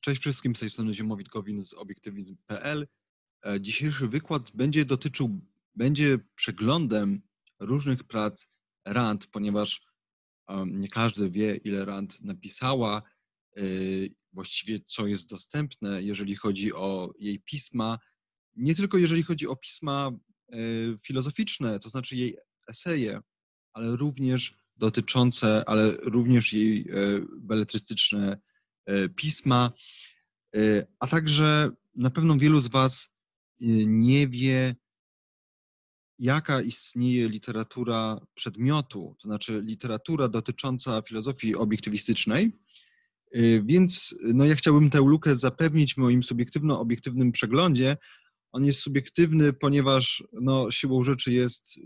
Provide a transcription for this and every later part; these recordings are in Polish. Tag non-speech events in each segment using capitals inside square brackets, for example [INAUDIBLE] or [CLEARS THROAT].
Cześć wszystkim, z tej strony Ziemowit Gowin z obiektywizm.pl. E, dzisiejszy wykład będzie dotyczył, będzie przeglądem różnych prac Rand, ponieważ nie każdy wie, ile Rand napisała, e, właściwie co jest dostępne, jeżeli chodzi o jej pisma, nie tylko jeżeli chodzi o pisma e, filozoficzne, to znaczy jej eseje, ale również dotyczące, ale również jej beletrystyczne pisma, a także na pewno wielu z Was nie wie, jaka istnieje literatura przedmiotu, to znaczy literatura dotycząca filozofii obiektywistycznej. Więc no, ja chciałbym tę lukę zapewnić w moim subiektywno-obiektywnym przeglądzie. On jest subiektywny, ponieważ no, siłą rzeczy jest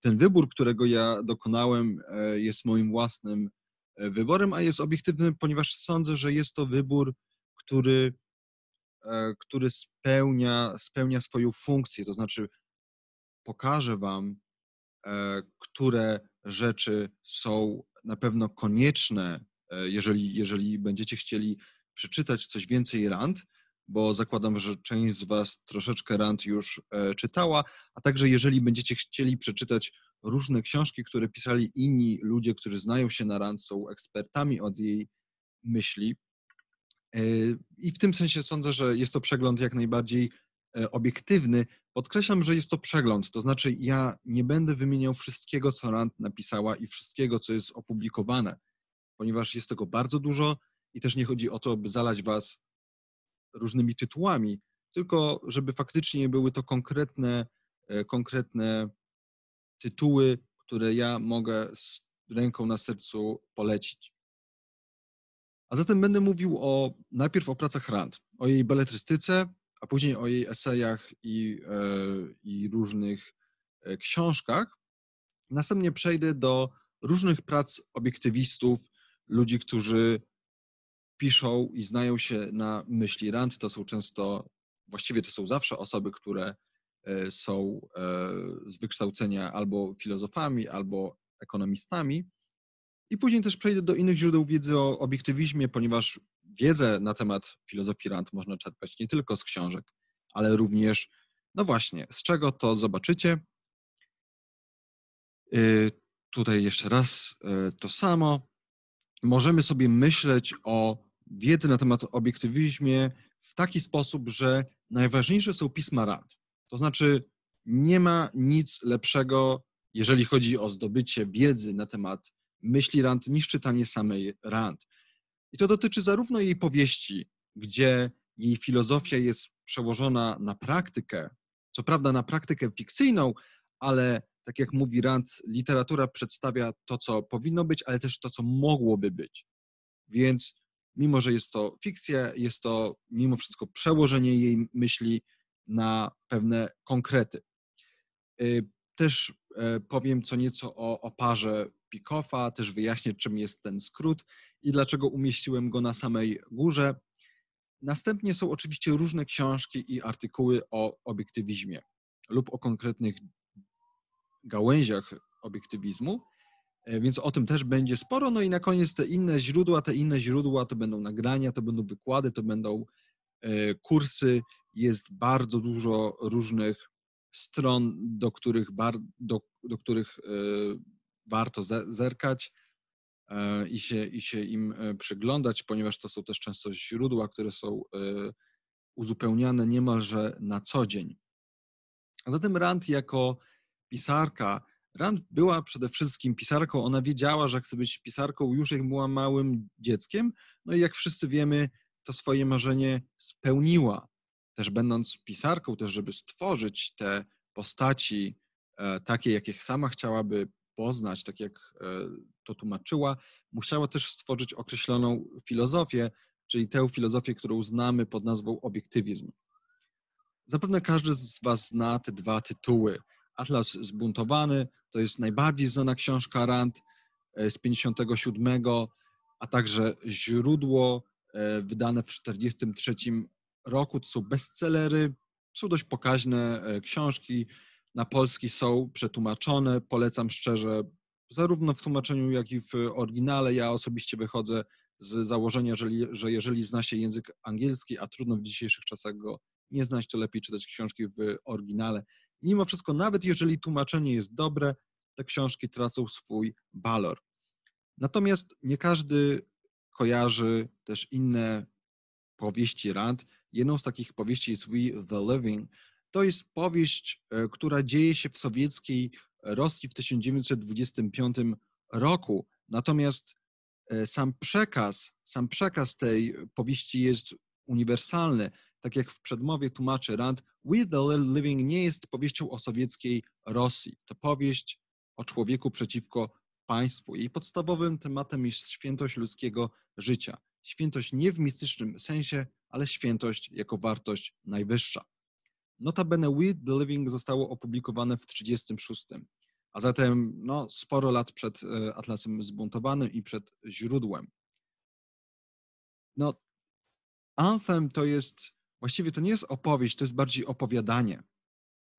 ten wybór, którego ja dokonałem, jest moim własnym wyborem, a jest obiektywny, ponieważ sądzę, że jest to wybór, który, e, który spełnia, spełnia swoją funkcję, to znaczy pokaże Wam, e, które rzeczy są na pewno konieczne, e, jeżeli, jeżeli będziecie chcieli przeczytać coś więcej rand, bo zakładam, że część z Was troszeczkę rand już czytała, a także jeżeli będziecie chcieli przeczytać różne książki, które pisali inni ludzie, którzy znają się na Rand, są ekspertami od jej myśli. E, I w tym sensie sądzę, że jest to przegląd jak najbardziej e, obiektywny. Podkreślam, że jest to przegląd, to znaczy ja nie będę wymieniał wszystkiego, co Rand napisała i wszystkiego, co jest opublikowane, ponieważ jest tego bardzo dużo i też nie chodzi o to, by zalać was różnymi tytułami, tylko żeby faktycznie były to konkretne, e, konkretne tytuły, które ja mogę z ręką na sercu polecić. A zatem będę mówił o, najpierw o pracach Rand, o jej beletrystyce, a później o jej esejach i, e, i różnych e, książkach. Następnie przejdę do różnych prac obiektywistów, ludzi, którzy piszą i znają się na myśli Rand. To są często, właściwie to są zawsze osoby, które są e, z wykształcenia albo filozofami, albo ekonomistami. I później też przejdę do innych źródeł wiedzy o obiektywizmie, ponieważ wiedzę na temat filozofii Rand można czerpać nie tylko z książek, ale również, no właśnie, z czego to zobaczycie. E, tutaj jeszcze raz to samo. Możemy sobie myśleć o wiedzy na temat obiektywizmie w taki sposób, że najważniejsze są pisma Rand. To znaczy, nie ma nic lepszego, jeżeli chodzi o zdobycie wiedzy na temat myśli Rand, niż czytanie samej Rand. I to dotyczy zarówno jej powieści, gdzie jej filozofia jest przełożona na praktykę, co prawda na praktykę fikcyjną, ale tak jak mówi Rand, literatura przedstawia to, co powinno być, ale też to, co mogłoby być. Więc mimo, że jest to fikcja, jest to mimo wszystko przełożenie jej myśli na pewne konkrety. Y, też e, powiem co nieco o oparze Pikoffa, też wyjaśnię, czym jest ten skrót i dlaczego umieściłem go na samej górze. Następnie są oczywiście różne książki i artykuły o obiektywizmie lub o konkretnych gałęziach obiektywizmu, e, więc o tym też będzie sporo. No i na koniec te inne źródła, te inne źródła to będą nagrania, to będą wykłady, to będą e, kursy jest bardzo dużo różnych stron, do których, bar, do, do których e, warto zerkać e, i się, i się im e, przyglądać, ponieważ to są też często źródła, które są uzupełniane niemalże na co dzień. A zatem Rand jako pisarka, Rand była przede wszystkim pisarką, ona wiedziała, że chce być pisarką już jak była małym dzieckiem, no i jak wszyscy wiemy, to swoje marzenie spełniła też będąc pisarką, też żeby stworzyć te postaci e, takie, jakich sama chciałaby poznać, tak jak e, to tłumaczyła, musiała też stworzyć określoną filozofię, czyli tę filozofię, którą znamy pod nazwą obiektywizm. Zapewne każdy z Was zna te dwa tytuły. Atlas Zbuntowany to jest najbardziej znana książka Rand e, z 57, a także źródło wydane w 43 roku. To są bestsellery, są dość pokaźne e, książki. Na polski są przetłumaczone. Polecam szczerze, zarówno w tłumaczeniu, jak i w oryginale. Ja osobiście wychodzę z założenia, że jeżeli zna się język angielski, a trudno w dzisiejszych czasach go nie znać, to lepiej czytać książki w oryginale. Mimo wszystko, nawet jeżeli tłumaczenie jest dobre, te książki tracą swój walor. Natomiast nie każdy kojarzy też inne powieści Rand. Jedną z takich powieści jest We the Living. To jest powieść, e, która dzieje się w sowieckiej Rosji w 1925 roku. Natomiast e, sam przekaz, sam przekaz tej powieści jest uniwersalny. Tak jak w przedmowie tłumaczy Rand, We the Living nie jest powieścią o sowieckiej Rosji. To powieść o człowieku przeciwko państwu. Jej podstawowym tematem jest świętość ludzkiego życia. Świętość nie w mistycznym sensie, ale świętość jako wartość najwyższa. Notabene We the Living zostało opublikowane w 1936, a zatem no, sporo lat przed e, Atlasem Zbuntowanym i przed źródłem. No, Anthem to jest, właściwie to nie jest opowieść, to jest bardziej opowiadanie.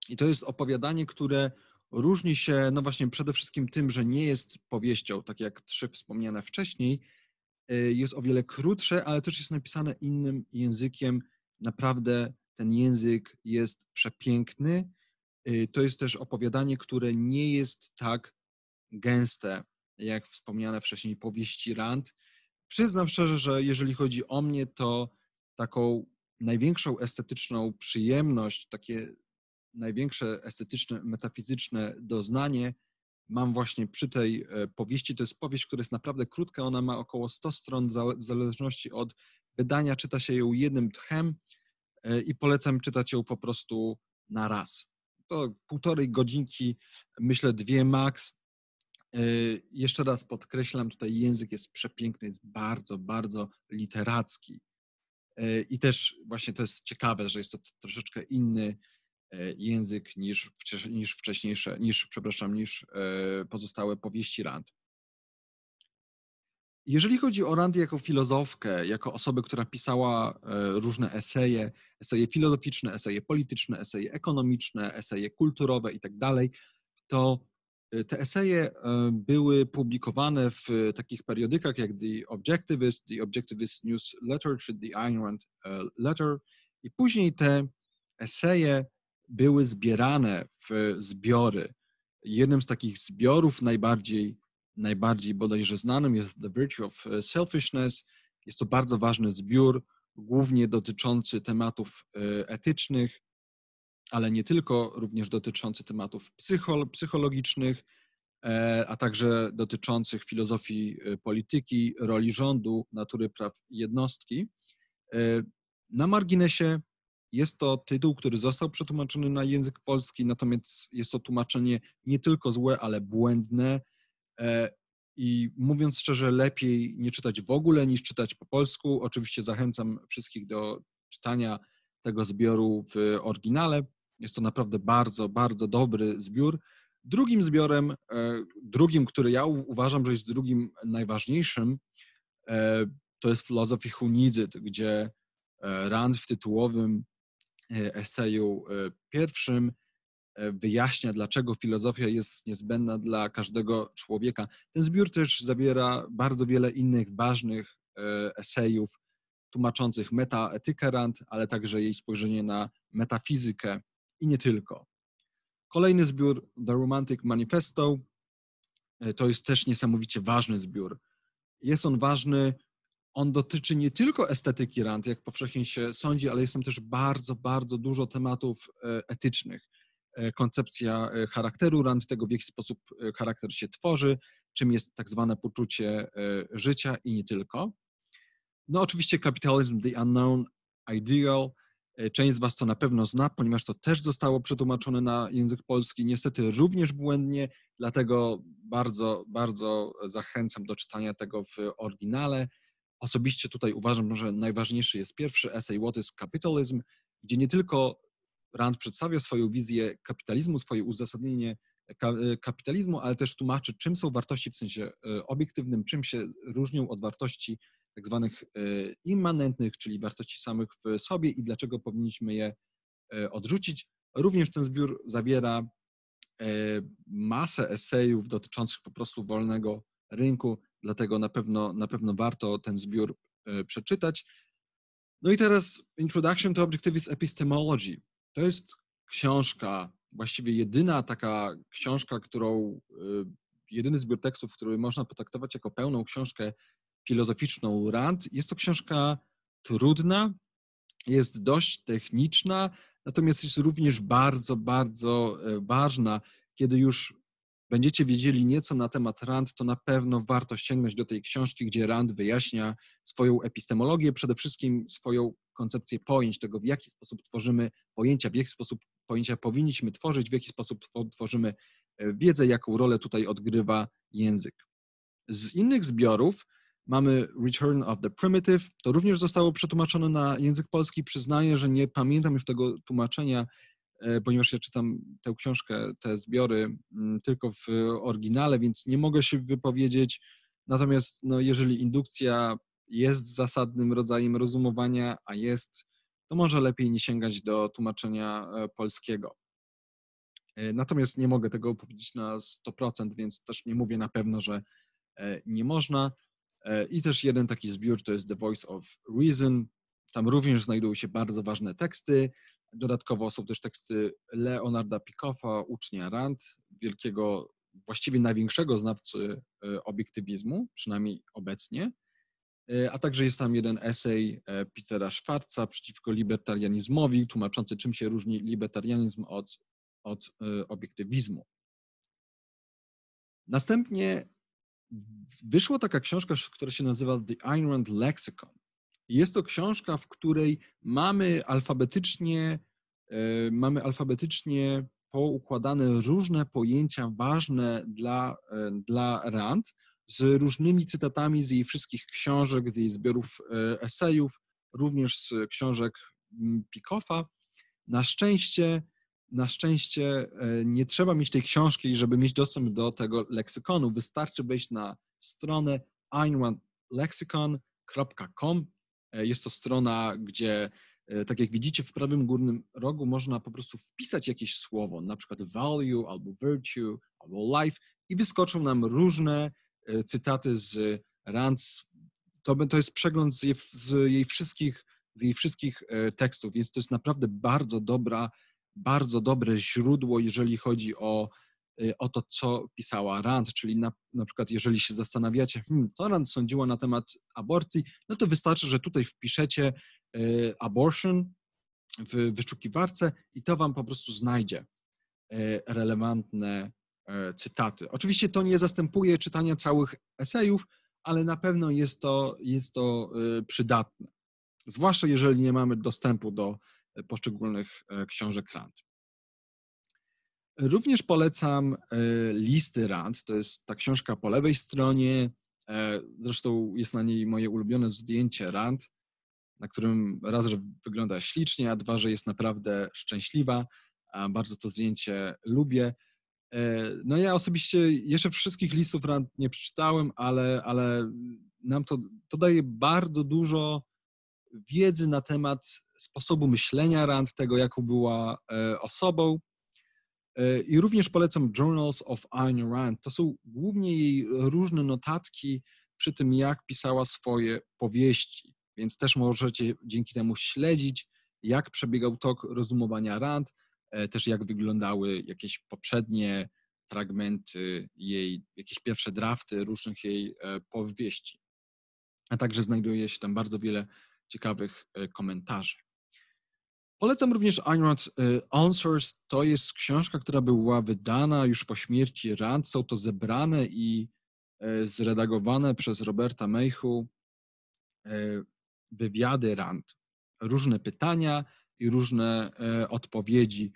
I to jest opowiadanie, które różni się, no właśnie przede wszystkim tym, że nie jest powieścią, tak jak trzy wspomniane wcześniej, jest o wiele krótsze, ale też jest napisane innym językiem. Naprawdę ten język jest przepiękny. Y, to jest też opowiadanie, które nie jest tak gęste, jak wspomniane wcześniej powieści Rand. Przyznam szczerze, że jeżeli chodzi o mnie, to taką największą estetyczną przyjemność, takie największe estetyczne, metafizyczne doznanie mam właśnie przy tej e, powieści. To jest powieść, która jest naprawdę krótka, ona ma około 100 stron, w zależności od wydania czyta się ją jednym tchem e, i polecam czytać ją po prostu na raz. To półtorej godzinki, myślę dwie max. E, jeszcze raz podkreślam, tutaj język jest przepiękny, jest bardzo, bardzo literacki. I też właśnie to jest ciekawe, że jest to troszeczkę inny język niż, niż wcześniejsze, niż, przepraszam, niż e, pozostałe powieści Rand. Jeżeli chodzi o Rand jako filozofkę, jako osobę, która pisała e, różne eseje, eseje filozoficzne, eseje polityczne, eseje ekonomiczne, eseje kulturowe itd., tak to te eseje były publikowane w takich periodykach jak The Objectivist, The Objectivist Newsletter czy The Rand Letter i później te eseje były zbierane w zbiory. Jednym z takich zbiorów najbardziej, najbardziej bodajże znanym jest The Virtue of Selfishness. Jest to bardzo ważny zbiór, głównie dotyczący tematów e, etycznych, ale nie tylko, również dotyczący tematów psychologicznych, e, a także dotyczących filozofii e, polityki, roli rządu, natury praw jednostki. Na marginesie jest to tytuł, który został przetłumaczony na język polski, natomiast jest to tłumaczenie nie tylko złe, ale błędne. E, I mówiąc szczerze, lepiej nie czytać w ogóle niż czytać po polsku. Oczywiście zachęcam wszystkich do czytania tego zbioru w oryginale. Jest to naprawdę bardzo, bardzo dobry zbiór. Drugim zbiorem, e, drugim, który ja uważam, że jest drugim najważniejszym, e, to jest Philosophy It, gdzie Rand w tytułowym eseju e, pierwszym e, wyjaśnia, dlaczego filozofia jest niezbędna dla każdego człowieka. Ten zbiór też zawiera bardzo wiele innych ważnych esejów tłumaczących metaetykę Rand, ale także jej spojrzenie na metafizykę i nie tylko. Kolejny zbiór, The Romantic Manifesto, to jest też niesamowicie ważny zbiór. Jest on ważny on dotyczy nie tylko estetyki Rand, jak powszechnie się sądzi, ale jest tam też bardzo, bardzo dużo tematów e, etycznych. E, koncepcja e, charakteru Rand, tego w jaki sposób charakter się tworzy, czym jest tak zwane poczucie życia i nie tylko. No oczywiście kapitalizm, the unknown ideal. Część z Was to na pewno zna, ponieważ to też zostało przetłumaczone na język polski, niestety również błędnie, dlatego bardzo, bardzo zachęcam do czytania tego w oryginale. Osobiście tutaj uważam, że najważniejszy jest pierwszy esej What is Capitalism, gdzie nie tylko Rand przedstawia swoją wizję kapitalizmu, swoje uzasadnienie kapitalizmu, ale też tłumaczy, czym są wartości w sensie e, obiektywnym, czym się różnią od wartości tak zwanych e, immanentnych, czyli wartości samych w sobie i dlaczego powinniśmy je e, odrzucić. Również ten zbiór zawiera masę esejów dotyczących po prostu wolnego rynku, dlatego na pewno, na pewno warto ten zbiór przeczytać. No i teraz Introduction to Objectivist Epistemology. To jest książka, właściwie jedyna taka książka, którą, jedyny zbiór tekstów, który można potraktować jako pełną książkę filozoficzną Rand. Jest to książka trudna, jest dość techniczna, natomiast jest również bardzo, bardzo e, ważna. Kiedy już będziecie wiedzieli nieco na temat Rand, to na pewno warto sięgnąć do tej książki, gdzie Rand wyjaśnia swoją epistemologię, przede wszystkim swoją koncepcję pojęć, tego w jaki sposób tworzymy pojęcia, w jaki sposób pojęcia powinniśmy tworzyć, w jaki sposób tworzymy e, wiedzę, jaką rolę tutaj odgrywa język. Z innych zbiorów Mamy Return of the Primitive. To również zostało przetłumaczone na język polski. Przyznaję, że nie pamiętam już tego tłumaczenia, ponieważ ja czytam tę książkę, te zbiory mm, tylko w oryginale, więc nie mogę się wypowiedzieć. Natomiast no, jeżeli indukcja jest zasadnym rodzajem rozumowania, a jest, to może lepiej nie sięgać do tłumaczenia e, polskiego. E, natomiast nie mogę tego powiedzieć na 100%, więc też nie mówię na pewno, że nie można. E, I też jeden taki zbiór to jest The Voice of Reason. Tam również znajdują się bardzo ważne teksty. Dodatkowo są też teksty Leonarda Pikoffa, ucznia Rand, wielkiego, właściwie największego znawcy e, obiektywizmu, przynajmniej obecnie. E, a także jest tam jeden esej Petera Schwarza przeciwko libertarianizmowi, tłumaczący czym się różni libertarianizm od, od obiektywizmu. Następnie wyszła taka książka, która się nazywa The Ayn Rand Lexicon. Jest to książka, w której mamy alfabetycznie, e, mamy alfabetycznie poukładane różne pojęcia ważne dla, e, dla Rand z różnymi cytatami z jej wszystkich książek, z jej zbiorów e, esejów, również z książek Pikoffa. Na szczęście na szczęście nie trzeba mieć tej książki, żeby mieć dostęp do tego leksykonu. Wystarczy wejść na stronę einrandlexicon.com. E, jest to strona, gdzie, e, tak jak widzicie, w prawym górnym rogu można po prostu wpisać jakieś słowo, na przykład value, albo virtue, albo life i wyskoczą nam różne cytaty z Rands. To, to jest przegląd z jej, z jej wszystkich z jej wszystkich tekstów, więc to jest naprawdę bardzo dobra bardzo dobre źródło, jeżeli chodzi o, o to, co pisała Rand, czyli na, na przykład jeżeli się zastanawiacie, hmm, co Rand sądziła na temat aborcji, no to wystarczy, że tutaj wpiszecie y, abortion w wyszukiwarce i to wam po prostu znajdzie y, relevantne cytaty. Oczywiście to nie zastępuje czytania całych esejów, ale na pewno jest to, jest to przydatne. Zwłaszcza jeżeli nie mamy dostępu do poszczególnych książek Rand. Również polecam e, listy Rand. To jest ta książka po lewej stronie. E, zresztą jest na niej moje ulubione zdjęcie Rand, na którym raz, że wygląda ślicznie, a dwa, że jest naprawdę szczęśliwa. Bardzo to zdjęcie lubię. No ja osobiście jeszcze wszystkich listów Rand nie przeczytałem, ale, ale nam to, to daje bardzo dużo wiedzy na temat sposobu myślenia Rand, tego jaką była e, osobą. E, I również polecam Journals of Ayn Rand. To są głównie jej różne notatki przy tym, jak pisała swoje powieści. Więc też możecie dzięki temu śledzić, jak przebiegał tok rozumowania Rand, e, też jak wyglądały jakieś poprzednie fragmenty jej, jakieś pierwsze drafty różnych jej powieści. A także znajduje się tam bardzo wiele ciekawych e, komentarzy. Polecam również Rand e, Answers. To jest książka, która była wydana już po śmierci Rand. Są to zebrane i e, zredagowane przez Roberta Mayhew wywiady Rand. Różne pytania i różne odpowiedzi,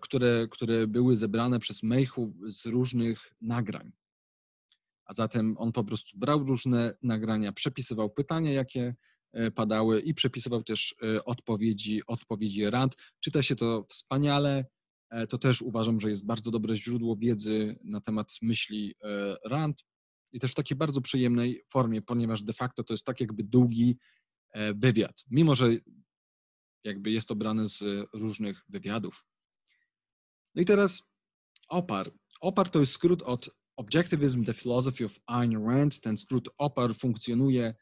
które, które były zebrane przez Mayhew z różnych nagrań. A zatem on po prostu brał różne nagrania, przepisywał pytania, jakie E, padały i przepisywał też e, odpowiedzi, odpowiedzi Rand. Czyta się to wspaniale. E, to też uważam, że jest bardzo dobre źródło wiedzy na temat myśli Rand i też w takiej bardzo przyjemnej formie, ponieważ de facto to jest tak jakby długi wywiad, mimo że jakby jest to brane z różnych wywiadów. No i teraz OPAR. OPAR to jest skrót od Objectivism, the Philosophy of Ayn Rand, ten skrót OPAR funkcjonuje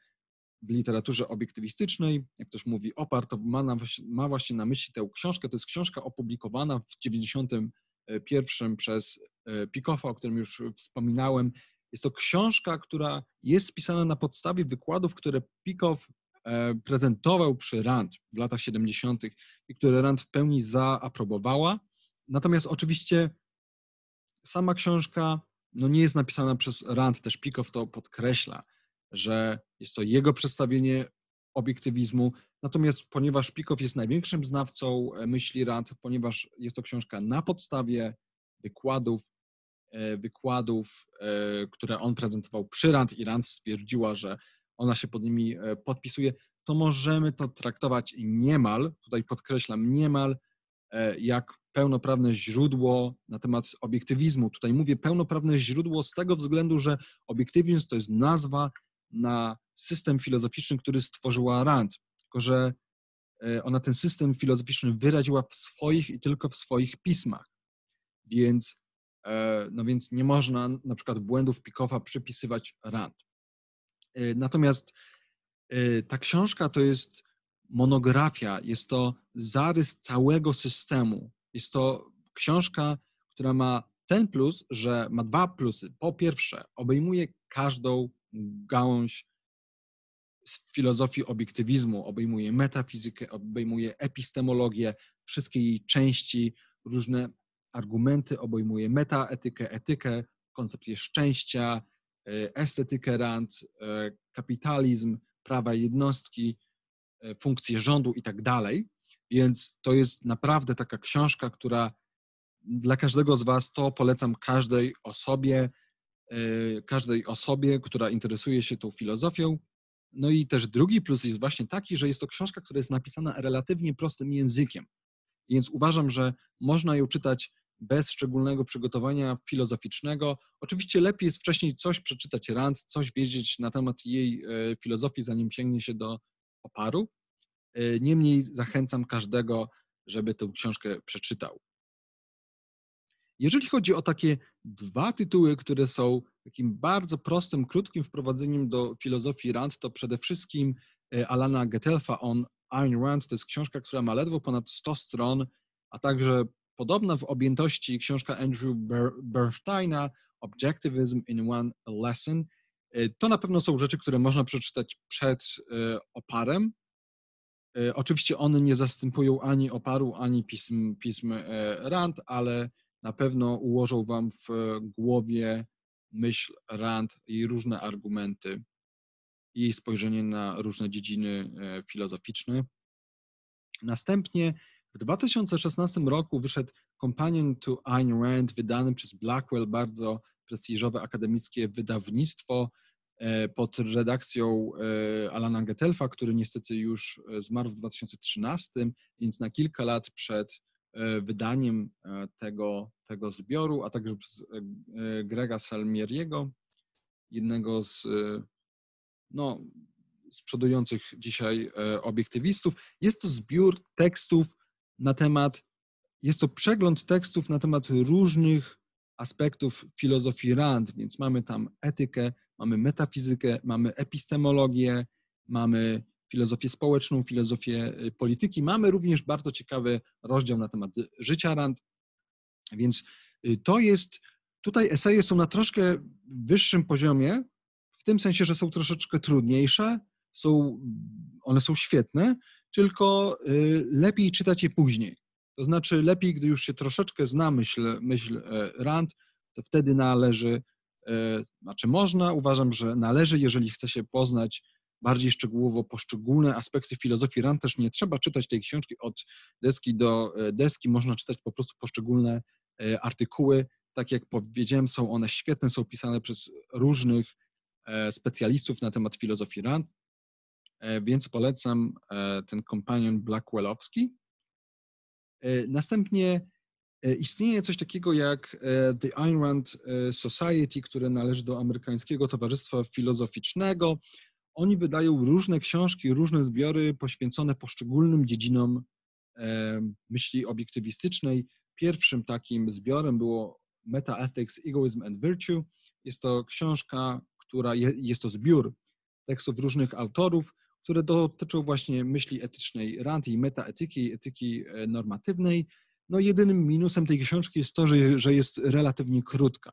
w literaturze obiektywistycznej. Jak ktoś mówi OPAR, to ma, na, ma właśnie na myśli tę książkę. To jest książka opublikowana w 91 przez e, Pikoffa, o którym już wspominałem. Jest to książka, która jest spisana na podstawie wykładów, które Pikoff e, prezentował przy RAND w latach 70. i które RAND w pełni zaaprobowała. Natomiast oczywiście sama książka no nie jest napisana przez Rand, też Pikow to podkreśla, że jest to jego przedstawienie obiektywizmu. Natomiast ponieważ Pikow jest największym znawcą e, myśli Rand, ponieważ jest to książka na podstawie wykładów, e, wykładów, e, które on prezentował przy Rand i Rand stwierdziła, że ona się pod nimi podpisuje, to możemy to traktować niemal, tutaj podkreślam, niemal jak pełnoprawne źródło na temat obiektywizmu. Tutaj mówię pełnoprawne źródło z tego względu, że obiektywizm to jest nazwa na system filozoficzny, który stworzyła Rand, tylko że e, ona ten system filozoficzny wyraziła w swoich i tylko w swoich pismach. Więc, e, no więc nie można na przykład błędów Pikowa przypisywać Rand. E, natomiast ta książka to jest monografia, jest to zarys całego systemu. Jest to książka, która ma ten plus, że ma dwa plusy. Po pierwsze, obejmuje każdą gałąź filozofii obiektywizmu, obejmuje metafizykę, obejmuje epistemologię, wszystkie jej części, różne argumenty, obejmuje metaetykę, etykę, koncepcję szczęścia, e, estetykę rand, e, kapitalizm, prawa jednostki, e, funkcje rządu i tak dalej. Więc to jest naprawdę taka książka, która dla każdego z Was to polecam każdej osobie, każdej osobie, która interesuje się tą filozofią. No i też drugi plus jest właśnie taki, że jest to książka, która jest napisana relatywnie prostym językiem. Więc uważam, że można ją czytać bez szczególnego przygotowania filozoficznego. Oczywiście lepiej jest wcześniej coś przeczytać Rand, coś wiedzieć na temat jej e, filozofii, zanim sięgnie się do oparu. E, niemniej zachęcam każdego, żeby tę książkę przeczytał. Jeżeli chodzi o takie dwa tytuły, które są takim bardzo prostym, krótkim wprowadzeniem do filozofii Rand, to przede wszystkim e, Alana Getelfa on Ayn Rand. To jest książka, która ma ledwo ponad 100 stron, a także podobna w objętości książka Andrew Bernsteina Objectivism in One Lesson. E, to na pewno są rzeczy, które można przeczytać przed oparem, E, oczywiście one nie zastępują ani oparu, ani pism, pism Rand, ale na pewno ułożą Wam w głowie myśl Rand i różne argumenty, jej spojrzenie na różne dziedziny e, filozoficzne. Następnie w 2016 roku wyszedł Companion to Ayn Rand, wydany przez Blackwell, bardzo prestiżowe akademickie wydawnictwo. E, pod redakcją e, Alana Getelfa, który niestety już zmarł w 2013, więc na kilka lat przed wydaniem tego, tego zbioru, a także przez Grega Salmieriego, jednego z, no, z przodujących dzisiaj obiektywistów. Jest to zbiór tekstów na temat, jest to przegląd tekstów na temat różnych aspektów filozofii Rand, więc mamy tam etykę, mamy metafizykę, mamy epistemologię, mamy filozofię społeczną, filozofię y, polityki. Mamy również bardzo ciekawy rozdział na temat życia Rand, więc y, to jest, tutaj eseje są na troszkę wyższym poziomie, w tym sensie, że są troszeczkę trudniejsze, są, one są świetne, tylko y, lepiej czytać je później. To znaczy lepiej, gdy już się troszeczkę zna myśl, myśl e, Rand, to wtedy należy E, znaczy można, uważam, że należy, jeżeli chce się poznać bardziej szczegółowo poszczególne aspekty filozofii Rand, też nie trzeba czytać tej książki od deski do e, deski, można czytać po prostu poszczególne e, artykuły. Tak jak powiedziałem, są one świetne, są pisane przez różnych specjalistów na temat filozofii Rand, więc polecam ten kompanion Blackwellowski. Następnie E, istnieje coś takiego jak e, The Ayn Rand e, Society, które należy do amerykańskiego Towarzystwa Filozoficznego. Oni wydają różne książki, różne zbiory poświęcone poszczególnym dziedzinom myśli obiektywistycznej. Pierwszym takim zbiorem było Meta-Ethics, Egoism and Virtue. Jest to książka, która je, jest to zbiór tekstów różnych autorów, które dotyczą właśnie myśli etycznej Rand i metaetyki, etyki e, normatywnej. No jedynym minusem tej książki jest to, że, że jest relatywnie krótka.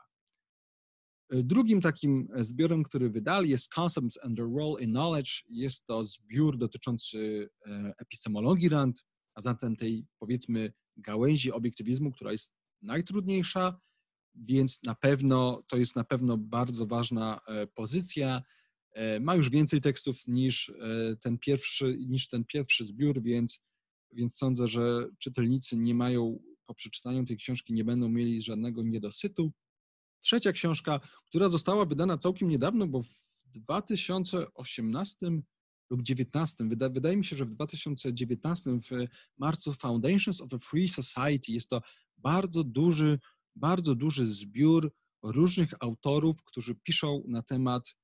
E, drugim takim zbiorem, który wydali jest Concepts and the Role in Knowledge. Jest to zbiór dotyczący e, epistemologii Rand, a zatem tej powiedzmy gałęzi obiektywizmu, która jest najtrudniejsza, więc na pewno to jest na pewno bardzo ważna pozycja. E, ma już więcej tekstów niż e, ten pierwszy, niż ten pierwszy zbiór, więc, więc sądzę, że czytelnicy nie mają, po przeczytaniu tej książki nie będą mieli żadnego niedosytu. Trzecia książka, która została wydana całkiem niedawno, bo w 2018 lub 2019, wyda, wydaje mi się, że w 2019 w marcu Foundations of a Free Society. Jest to bardzo duży, bardzo duży zbiór różnych autorów, którzy piszą na temat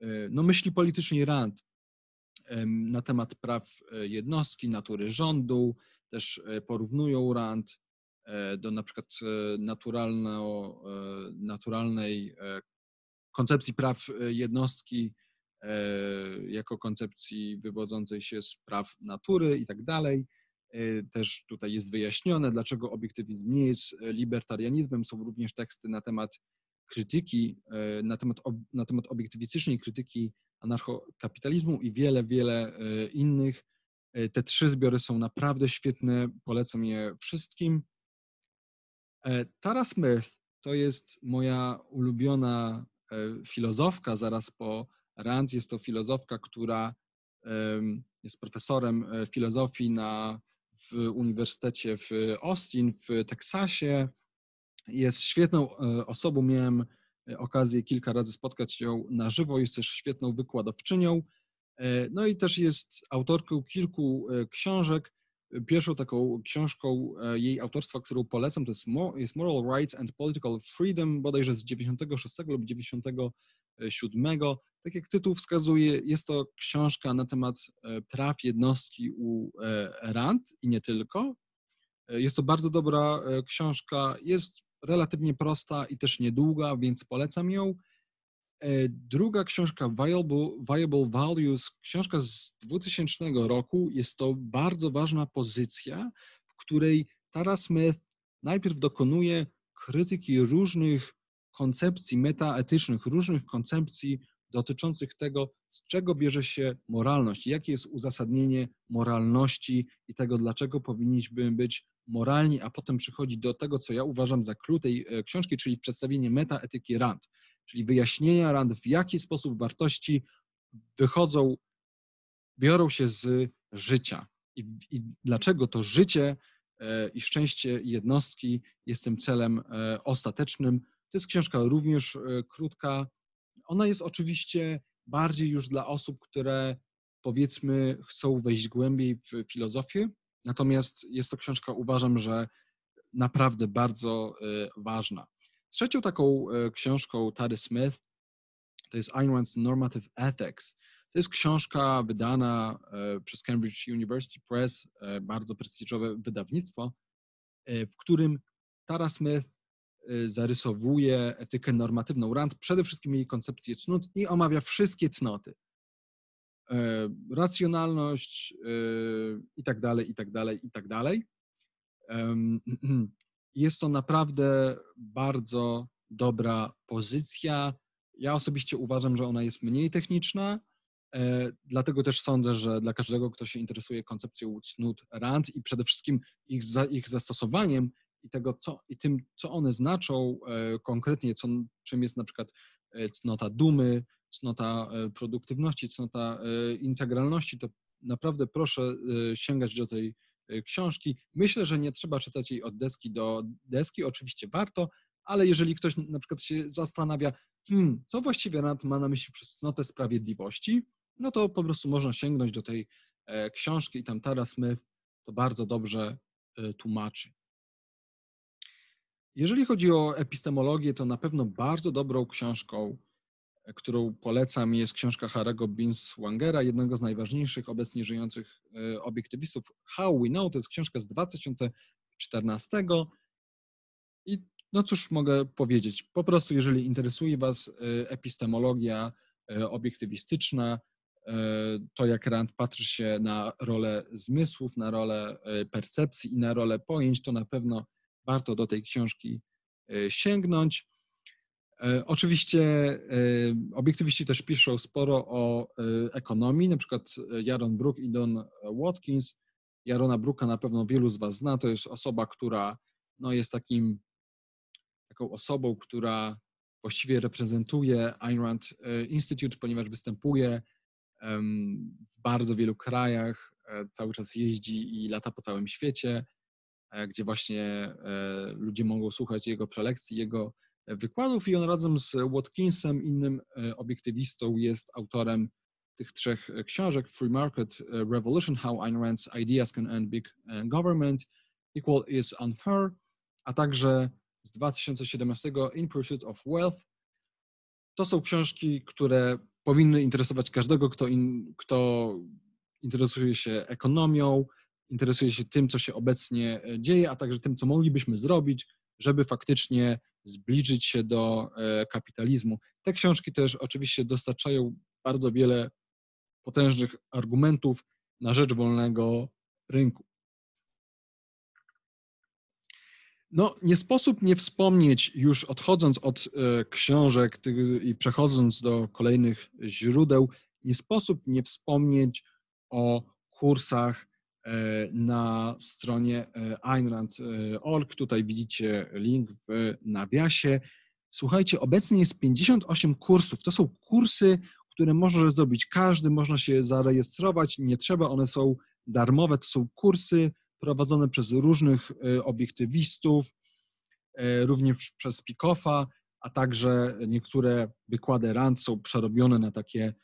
E, no, myśli politycznej Rand na temat praw e, jednostki, natury rządu, też e, porównują Rand do na przykład naturalno, naturalnej koncepcji praw jednostki jako koncepcji wywodzącej się z praw natury i tak dalej. Też tutaj jest wyjaśnione, dlaczego obiektywizm nie jest libertarianizmem. Są również teksty na temat krytyki, e, na temat, na temat obiektywistycznej krytyki anarchokapitalizmu i wiele, wiele e, innych. E, te trzy zbiory są naprawdę świetne, polecam je wszystkim. Tara Smith to jest moja ulubiona filozofka zaraz po Rand. Jest to filozofka, która jest profesorem filozofii na, w Uniwersytecie w Austin w Teksasie jest świetną e, osobą. Miałem e, okazję kilka razy spotkać się na żywo. Jest też świetną wykładowczynią. E, no i też jest autorką kilku książek. Pierwszą taką książką jej autorstwa, którą polecam, to jest, Moral Rights and Political Freedom, bodajże z 96 lub 97. Tak jak tytuł wskazuje, jest to książka na temat praw jednostki u Rand i nie tylko. Jest to bardzo dobra książka. Jest relatywnie prosta i też niedługa, więc polecam ją. E, druga książka, Viable, Viable Values, książka z 2000 roku. Jest to bardzo ważna pozycja, w której Tara Smith najpierw dokonuje krytyki różnych koncepcji metaetycznych, różnych koncepcji dotyczących tego, z czego bierze się moralność, jakie jest uzasadnienie moralności i tego, dlaczego powinniśmy być moralni, a potem przychodzi do tego, co ja uważam za klucz tej e, książki, czyli przedstawienie metaetyki Rand, czyli wyjaśnienia Rand, w jaki sposób wartości wychodzą, biorą się z życia i, i dlaczego to życie e, i szczęście jednostki jest tym celem e, ostatecznym. To jest książka również krótka. Ona jest oczywiście bardziej już dla osób, które powiedzmy chcą wejść głębiej w filozofię, Natomiast jest to książka, uważam, że naprawdę bardzo y, ważna. Trzecią taką y, książką Tary Smith to jest Ayn Rand's Normative Ethics. To jest książka wydana y, przez Cambridge University Press, bardzo prestiżowe wydawnictwo, w którym Tara Smith zarysowuje etykę normatywną Rand, przede wszystkim jej koncepcję cnót i omawia wszystkie cnoty. E, racjonalność e, i tak dalej, i tak dalej, i tak dalej. [CLEARS THROAT] Jest to naprawdę bardzo dobra pozycja. Ja osobiście uważam, że ona jest mniej techniczna, e, dlatego też sądzę, że dla każdego, kto się interesuje koncepcją cnót RAND i przede wszystkim ich, za, ich zastosowaniem i tego, co, i tym, co one znaczą konkretnie, co, czym jest na przykład cnota dumy, cnota e, produktywności, cnota e, integralności, to naprawdę proszę e, sięgać do tej książki. Myślę, że nie trzeba czytać jej od deski do deski, oczywiście warto, ale jeżeli ktoś na przykład się zastanawia, hmm, co właściwie Rand ma na myśli przez cnotę sprawiedliwości, no to po prostu można sięgnąć do tej książki i tam Tara Smith to bardzo dobrze tłumaczy. Jeżeli chodzi o epistemologię, to na pewno bardzo dobrą książką którą polecam, jest książka Harego Binswangera, jednego z najważniejszych obecnie żyjących e, obiektywistów. How We Know to jest książka z 2014 i No cóż mogę powiedzieć? Po prostu, jeżeli interesuje Was epistemologia obiektywistyczna, to jak Rand patrzy się na rolę zmysłów, na rolę percepcji i na rolę pojęć, to na pewno warto do tej książki sięgnąć. E, oczywiście e, obiektywiści też piszą sporo o e, ekonomii, na przykład Jaron Brook i Don Watkins. Jarona Brooka na pewno wielu z Was zna. To jest osoba, która no, jest takim, taką osobą, która właściwie reprezentuje Ayn Rand Institute, ponieważ występuje w bardzo wielu krajach, cały czas jeździ i lata po całym świecie, gdzie właśnie ludzie mogą słuchać jego prelekcji, jego wykładów i on razem z Watkinsem, innym e, obiektywistą, jest autorem tych trzech e, książek Free Market e, Revolution, How Ayn Rand's Ideas Can End Big Government, Equal is Unfair, a także z 2017 In Pursuit of Wealth. To są książki, które powinny interesować każdego, kto, in, kto interesuje się ekonomią, interesuje się tym, co się obecnie dzieje, a także tym, co moglibyśmy zrobić, żeby faktycznie zbliżyć się do e, kapitalizmu. Te książki też oczywiście dostarczają bardzo wiele potężnych argumentów na rzecz wolnego rynku. No, nie sposób nie wspomnieć, już odchodząc od e, książek i przechodząc do kolejnych źródeł, nie sposób nie wspomnieć o kursach na stronie e, AynRand.org. Tutaj widzicie link w nawiasie. Słuchajcie, obecnie jest 58 kursów. To są kursy, które może zrobić każdy, można się zarejestrować, nie trzeba, one są darmowe. To są kursy prowadzone przez różnych e, obiektywistów, również przez Pikoffa, a także niektóre wykłady RAND są przerobione na takie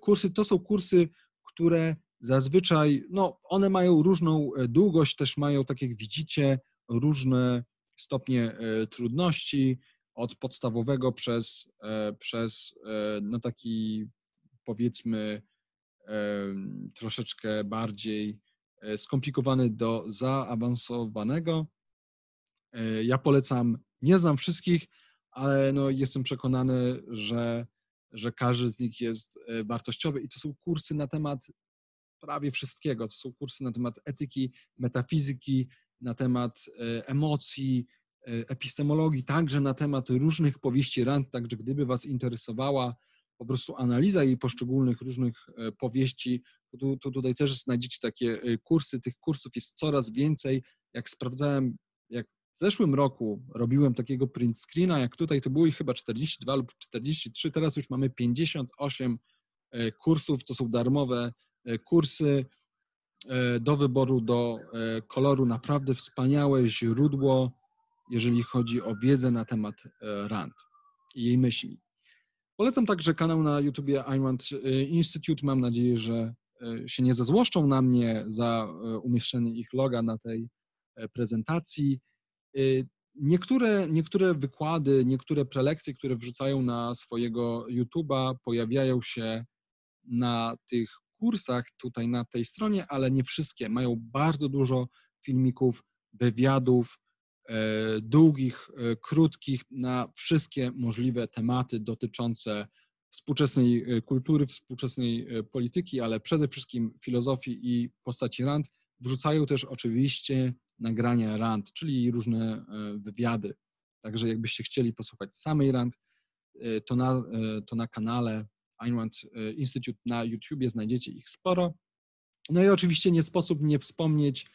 kursy. To są kursy, które Zazwyczaj, no, one mają różną e, długość, też mają, tak jak widzicie, różne stopnie e, trudności, od podstawowego przez, e, przez no taki powiedzmy troszeczkę bardziej skomplikowany do zaawansowanego. Ja polecam, nie znam wszystkich, ale no jestem przekonany, że, że każdy z nich jest wartościowy i to są kursy na temat prawie wszystkiego. To są kursy na temat etyki, metafizyki, na temat e, emocji, e, epistemologii, także na temat różnych powieści Rand, także gdyby Was interesowała po prostu analiza jej poszczególnych różnych e, powieści, to, tutaj też znajdziecie takie kursy. Tych kursów jest coraz więcej. Jak sprawdzałem, jak w zeszłym roku robiłem takiego print screena, jak tutaj to było ich chyba 42 lub 43, teraz już mamy 58 kursów, to są darmowe kursy e, do wyboru, do e, koloru. Naprawdę wspaniałe źródło, jeżeli chodzi o wiedzę na temat RAND i jej myśli. Polecam także kanał na YouTubie iRand Institute. Mam nadzieję, że się nie zezłoszczą na mnie za umieszczenie ich loga na tej prezentacji. Niektóre, niektóre wykłady, niektóre prelekcje, które wrzucają na swojego YouTube'a, pojawiają się na tych kursach tutaj na tej stronie, ale nie wszystkie. Mają bardzo dużo filmików, wywiadów, e, długich, e, krótkich, na wszystkie możliwe tematy dotyczące współczesnej e, kultury, współczesnej polityki, ale przede wszystkim filozofii i postaci Rand. Wrzucają też oczywiście nagrania Rand, czyli różne wywiady. Także jakbyście chcieli posłuchać samej Rand, to na, to na kanale Ayn e, Institute na YouTubie, znajdziecie ich sporo. No i oczywiście nie sposób nie wspomnieć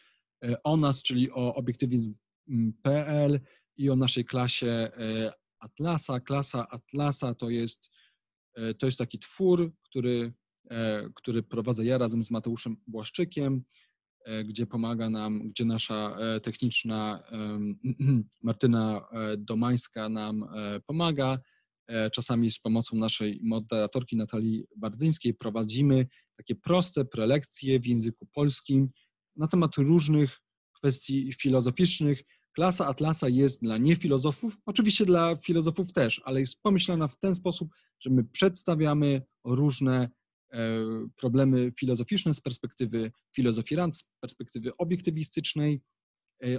e, o nas, czyli o obiektywizm.pl i o naszej klasie e, Atlasa. Klasa Atlasa to jest, to jest taki twór, który, który prowadzę ja razem z Mateuszem Błaszczykiem, gdzie pomaga nam, gdzie nasza techniczna [CLEARS THROAT] Martyna Domańska nam pomaga. E, czasami z pomocą naszej moderatorki Natalii Bardzyńskiej prowadzimy takie proste prelekcje w języku polskim na temat różnych kwestii filozoficznych. Klasa Atlasa jest dla niefilozofów, oczywiście dla filozofów też, ale jest pomyślana w ten sposób, że my przedstawiamy różne e, problemy filozoficzne z perspektywy filozofii rand, z perspektywy obiektywistycznej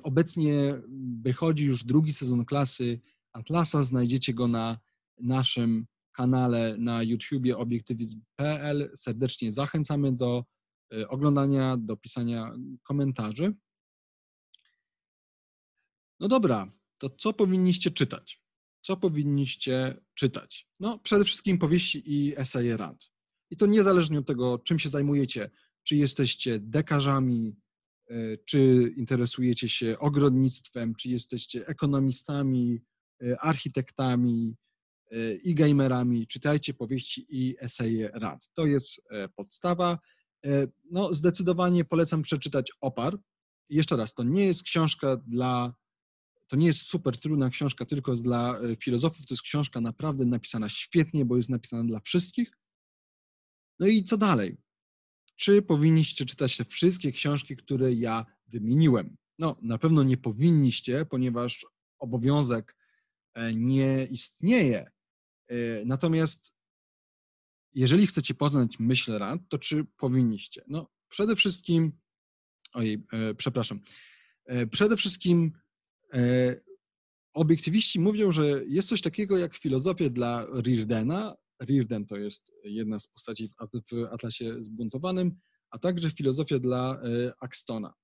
Obecnie wychodzi już drugi sezon klasy Atlasa. Znajdziecie go na naszym kanale na YouTubie obiektywizm.pl. Serdecznie zachęcamy do oglądania, do pisania komentarzy. No dobra, to co powinniście czytać? Co powinniście czytać? No, przede wszystkim powieści i eseje rad. I to niezależnie od tego, czym się zajmujecie, czy jesteście dekarzami, e, czy interesujecie się ogrodnictwem, czy jesteście ekonomistami, e, architektami i gamerami, czytajcie powieści i eseje rad. To jest podstawa. No, zdecydowanie polecam przeczytać Opar. Jeszcze raz, to nie jest książka dla to nie jest super trudna książka tylko dla e, filozofów, to jest książka naprawdę napisana świetnie, bo jest napisana dla wszystkich. No i co dalej? Czy powinniście czytać te wszystkie książki, które ja wymieniłem? No, na pewno nie powinniście, ponieważ obowiązek e, nie istnieje. E, natomiast jeżeli chcecie poznać myśl rad, to czy powinniście? No, przede wszystkim, ojej, przepraszam, przede wszystkim E, obiektywiści mówią, że jest coś takiego jak filozofia dla Riordana. Riordan to jest jedna z postaci w Atlasie Zbuntowanym, a także filozofia dla e, Axtona.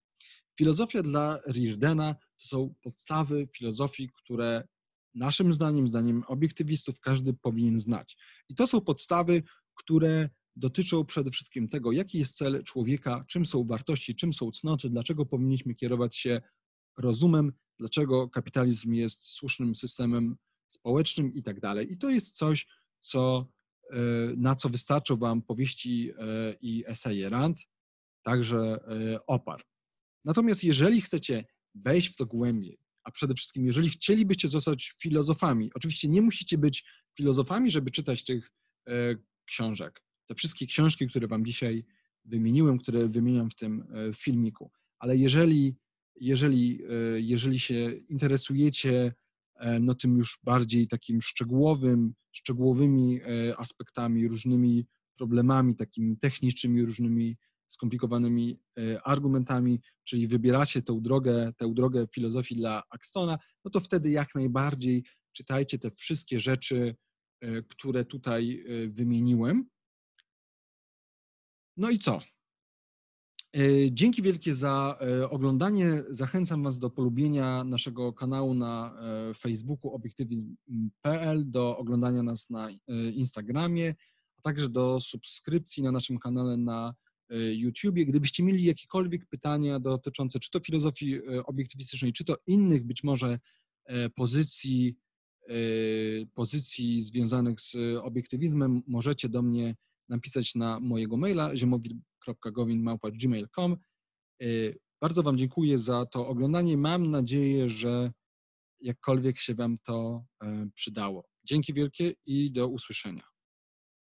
Filozofia dla Riordana to są podstawy filozofii, które naszym zdaniem, zdaniem obiektywistów, każdy powinien znać. I to są podstawy, które dotyczą przede wszystkim tego, jaki jest cel człowieka, czym są wartości, czym są cnoty, dlaczego powinniśmy kierować się rozumem, dlaczego kapitalizm jest słusznym systemem społecznym i tak dalej. I to jest coś, co, e, na co wystarczą Wam powieści e, i eseje Rand, także e, opar. Natomiast jeżeli chcecie wejść w to głębiej, a przede wszystkim jeżeli chcielibyście zostać filozofami, oczywiście nie musicie być filozofami, żeby czytać tych książek. Te wszystkie książki, które Wam dzisiaj wymieniłem, które wymieniam w tym filmiku, ale jeżeli jeżeli, e, jeżeli się interesujecie e, no tym już bardziej takim szczegółowym, szczegółowymi e, aspektami, różnymi problemami takimi technicznymi, różnymi skomplikowanymi argumentami, czyli wybieracie tę drogę, tę drogę filozofii dla Axtona, no to wtedy jak najbardziej czytajcie te wszystkie rzeczy, które tutaj wymieniłem. No i co? E, dzięki wielkie za e, oglądanie. Zachęcam Was do polubienia naszego kanału na e, Facebooku obiektywizm.pl, do oglądania nas na Instagramie, a także do subskrypcji na naszym kanale na YouTubie. Gdybyście mieli jakiekolwiek pytania dotyczące czy to filozofii obiektywistycznej, czy to innych być może pozycji, pozycji związanych z obiektywizmem, możecie do mnie napisać na mojego maila ziemowit.gowin.gmail.com. Bardzo Wam dziękuję za to oglądanie. Mam nadzieję, że jakkolwiek się Wam to e, przydało. Dzięki wielkie i do usłyszenia.